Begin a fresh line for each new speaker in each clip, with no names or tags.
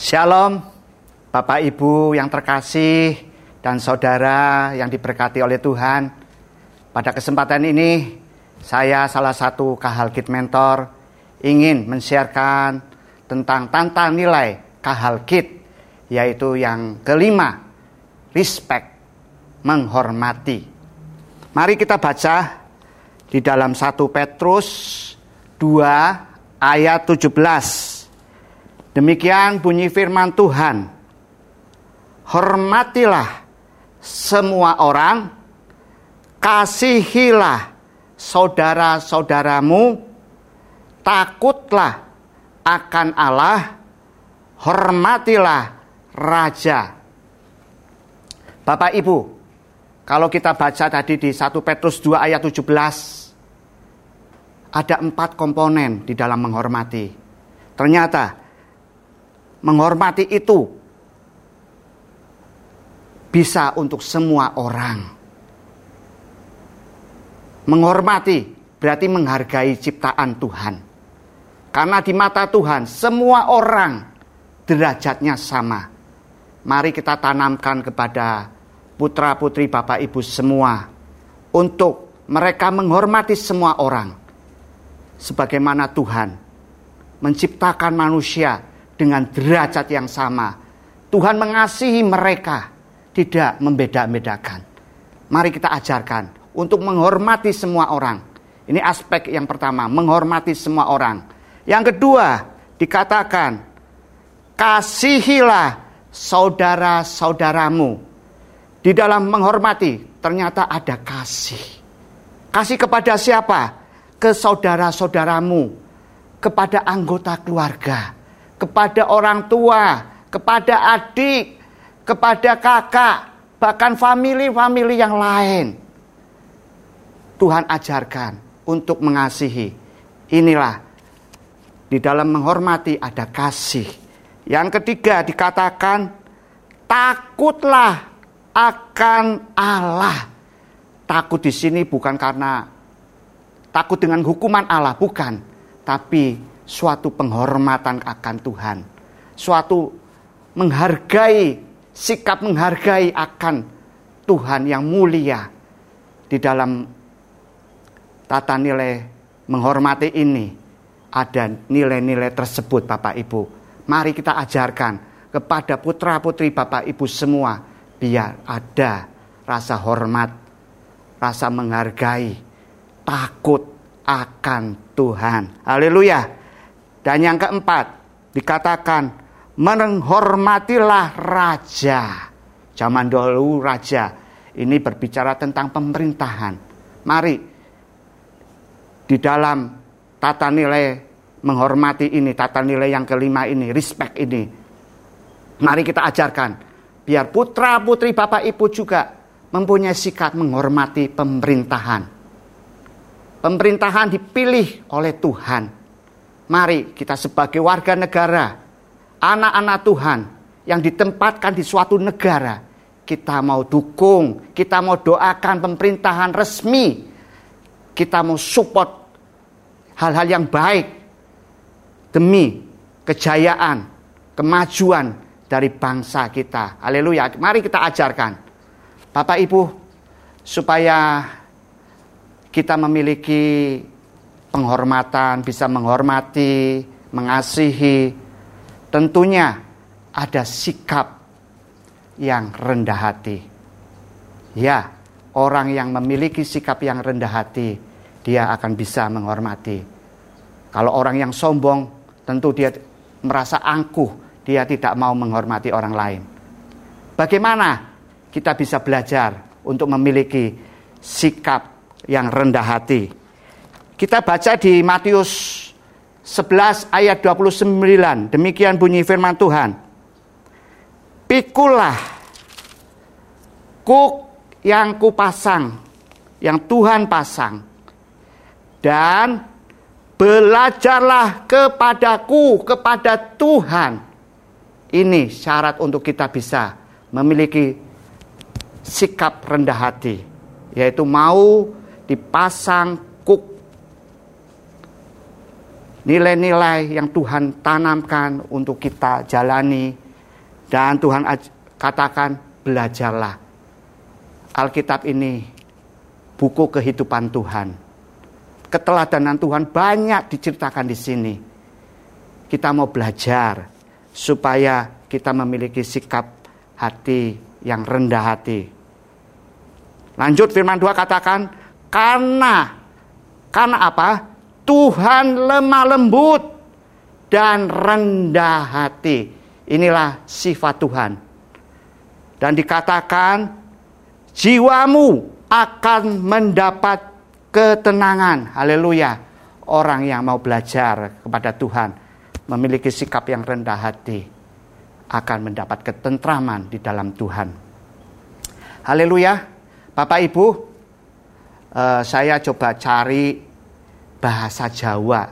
Shalom, Bapak Ibu yang terkasih dan saudara yang diberkati oleh Tuhan. Pada kesempatan ini, saya salah satu Kahalkit Mentor ingin men-sharekan tentang tanta nilai Kahalkit, yaitu yang kelima, respect, menghormati. Mari kita baca di dalam 1 Petrus 2 ayat 17. Demikian bunyi firman Tuhan. Hormatilah semua orang, kasihilah saudara-saudaramu, takutlah akan Allah, hormatilah raja. Bapak Ibu, kalau kita baca tadi di 1 Petrus 2 ayat 17, ada empat komponen di dalam menghormati. Ternyata menghormati itu bisa untuk semua orang. Menghormati berarti menghargai ciptaan Tuhan. Karena di mata Tuhan semua orang derajatnya sama. Mari kita tanamkan kepada putra-putri Bapak Ibu semua untuk mereka menghormati semua orang sebagaimana Tuhan menciptakan manusia dengan derajat yang sama. Tuhan mengasihi mereka, tidak membeda-bedakan. Mari kita ajarkan untuk menghormati semua orang. Ini aspek yang pertama, menghormati semua orang. Yang kedua, dikatakan kasihilah saudara-saudaramu. Di dalam menghormati ternyata ada kasih. Kasih kepada siapa? ke saudara-saudaramu, kepada anggota keluarga, kepada orang tua, kepada adik, kepada kakak, bahkan famili-famili yang lain. Tuhan ajarkan untuk mengasihi. Inilah di dalam menghormati ada kasih. Yang ketiga dikatakan takutlah akan Allah. Takut di sini bukan karena takut dengan hukuman Allah, bukan. Tapi suatu penghormatan akan Tuhan. Suatu menghargai, sikap menghargai akan Tuhan yang mulia. Di dalam tata nilai menghormati ini, ada nilai-nilai tersebut Bapak Ibu. Mari kita ajarkan kepada putra-putri Bapak Ibu semua, biar ada rasa hormat, rasa menghargai, takut akan Tuhan. Haleluya. Dan yang keempat, dikatakan menghormatilah raja. Zaman dulu raja ini berbicara tentang pemerintahan. Mari di dalam tata nilai menghormati ini, tata nilai yang kelima ini, respect ini. Mari kita ajarkan biar putra-putri Bapak Ibu juga mempunyai sikap menghormati pemerintahan Pemerintahan dipilih oleh Tuhan. Mari kita sebagai warga negara, anak-anak Tuhan yang ditempatkan di suatu negara, kita mau dukung, kita mau doakan pemerintahan resmi, kita mau support hal-hal yang baik demi kejayaan, kemajuan dari bangsa kita. Haleluya. Mari kita ajarkan. Bapak Ibu, supaya kita memiliki penghormatan, bisa menghormati, mengasihi, tentunya ada sikap yang rendah hati. Ya, orang yang memiliki sikap yang rendah hati, dia akan bisa menghormati. Kalau orang yang sombong, tentu dia merasa angkuh, dia tidak mau menghormati orang lain. Bagaimana kita bisa belajar untuk memiliki sikap yang rendah hati. Kita baca di Matius 11 ayat 29. Demikian bunyi firman Tuhan. Pikulah kuk yang kupasang, yang Tuhan pasang. Dan belajarlah kepadaku, kepada Tuhan. Ini syarat untuk kita bisa memiliki sikap rendah hati, yaitu mau dipasang nilai-nilai yang Tuhan tanamkan untuk kita jalani. Dan Tuhan katakan belajarlah. Alkitab ini buku kehidupan Tuhan. Keteladanan Tuhan banyak diceritakan di sini. Kita mau belajar supaya kita memiliki sikap hati yang rendah hati. Lanjut firman Tuhan katakan karena karena apa Tuhan lemah lembut dan rendah hati. Inilah sifat Tuhan. Dan dikatakan jiwamu akan mendapat ketenangan. Haleluya. Orang yang mau belajar kepada Tuhan memiliki sikap yang rendah hati akan mendapat ketentraman di dalam Tuhan. Haleluya. Bapak Ibu, uh, saya coba cari bahasa Jawa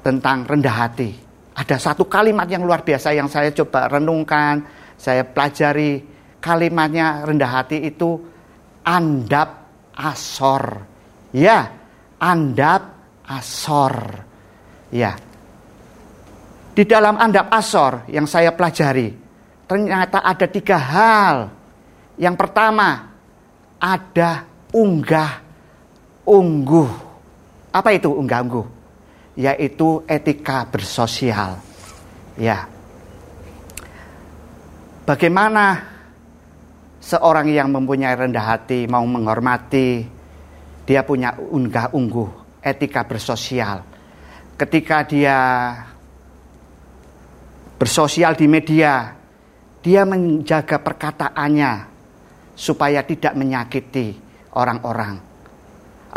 tentang rendah hati. Ada satu kalimat yang luar biasa yang saya coba renungkan, saya pelajari kalimatnya rendah hati itu andap asor. Ya, andap asor. Ya. Di dalam andap asor yang saya pelajari, ternyata ada tiga hal. Yang pertama, ada unggah ungguh. Apa itu unggah-ungguh? Yaitu etika bersosial. Ya. Bagaimana seorang yang mempunyai rendah hati mau menghormati, dia punya unggah-ungguh, etika bersosial. Ketika dia bersosial di media, dia menjaga perkataannya supaya tidak menyakiti orang-orang.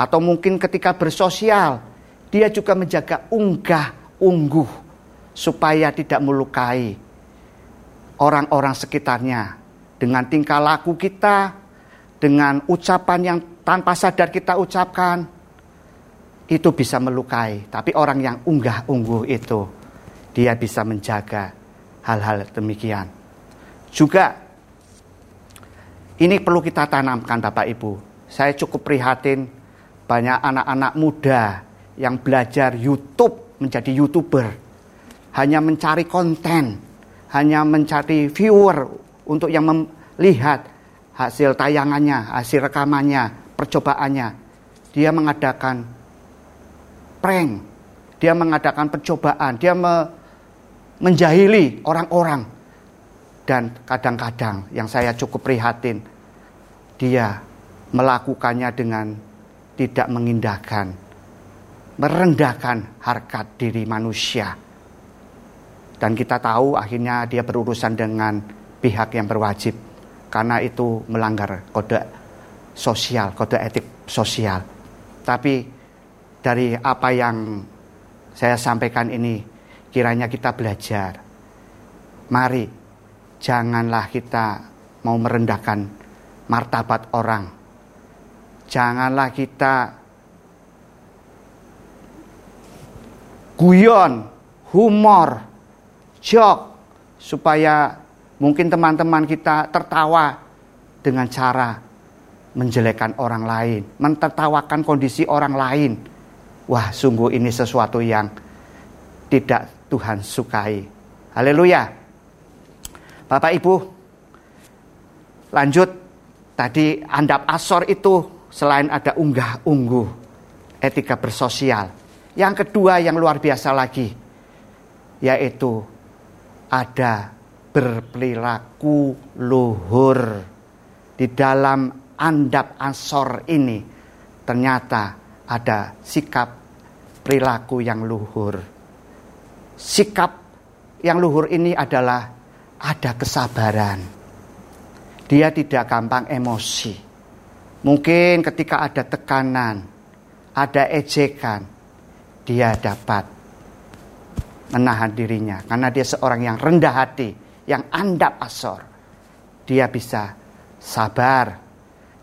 Atau mungkin ketika bersosial, dia juga menjaga unggah, ungguh, supaya tidak melukai orang-orang sekitarnya. Dengan tingkah laku kita, dengan ucapan yang tanpa sadar kita ucapkan, itu bisa melukai. Tapi orang yang unggah-ungguh itu, dia bisa menjaga hal-hal demikian. Juga ini perlu kita tanamkan Bapak Ibu. Saya cukup prihatin banyak anak-anak muda yang belajar YouTube menjadi YouTuber. Hanya mencari konten, hanya mencari viewer untuk yang melihat hasil tayangannya, hasil rekamannya, percobaannya. Dia mengadakan prank, dia mengadakan percobaan, dia me menjahili orang-orang. Dan kadang-kadang yang saya cukup prihatin, dia melakukannya dengan tidak mengindahkan, merendahkan harkat diri manusia. Dan kita tahu akhirnya dia berurusan dengan pihak yang berwajib karena itu melanggar kode sosial, kode etik sosial. Tapi dari apa yang saya sampaikan ini kiranya kita belajar. Mari janganlah kita mau merendahkan martabat orang Janganlah kita guyon, humor, jok supaya mungkin teman-teman kita tertawa dengan cara menjelekkan orang lain, mentertawakan kondisi orang lain. Wah, sungguh ini sesuatu yang tidak Tuhan sukai. Haleluya. Bapak Ibu, lanjut tadi andap asor itu selain ada unggah-ungguh etika bersosial. Yang kedua yang luar biasa lagi yaitu ada berperilaku luhur di dalam andap ansor ini ternyata ada sikap perilaku yang luhur. Sikap yang luhur ini adalah ada kesabaran. Dia tidak gampang emosi Mungkin ketika ada tekanan, ada ejekan, dia dapat menahan dirinya karena dia seorang yang rendah hati, yang andap asor. Dia bisa sabar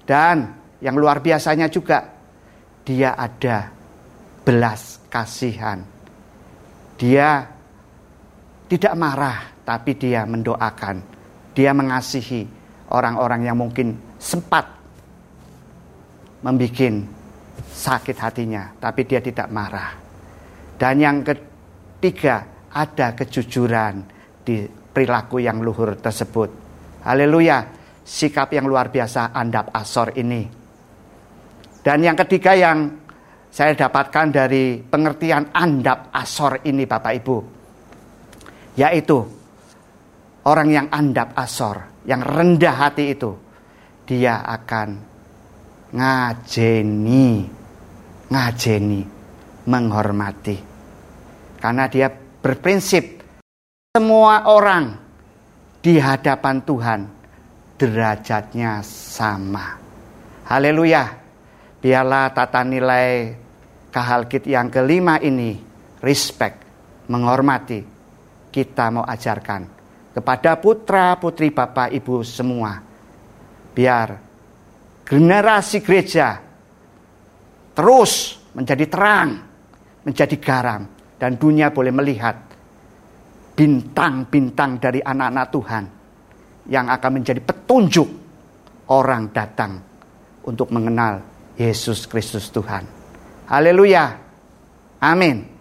dan yang luar biasanya juga dia ada belas kasihan. Dia tidak marah tapi dia mendoakan. Dia mengasihi orang-orang yang mungkin sempat membuat sakit hatinya, tapi dia tidak marah. Dan yang ketiga, ada kejujuran di perilaku yang luhur tersebut. Haleluya, sikap yang luar biasa andap asor ini. Dan yang ketiga yang saya dapatkan dari pengertian andap asor ini Bapak Ibu. Yaitu orang yang andap asor, yang rendah hati itu. Dia akan ngajeni, ngajeni, menghormati. Karena dia berprinsip semua orang di hadapan Tuhan derajatnya sama. Haleluya. Biarlah tata nilai kahalkit yang kelima ini respect, menghormati kita mau ajarkan kepada putra putri bapak ibu semua. Biar generasi gereja terus menjadi terang, menjadi garam dan dunia boleh melihat bintang-bintang dari anak-anak Tuhan yang akan menjadi petunjuk orang datang untuk mengenal Yesus Kristus Tuhan. Haleluya. Amin.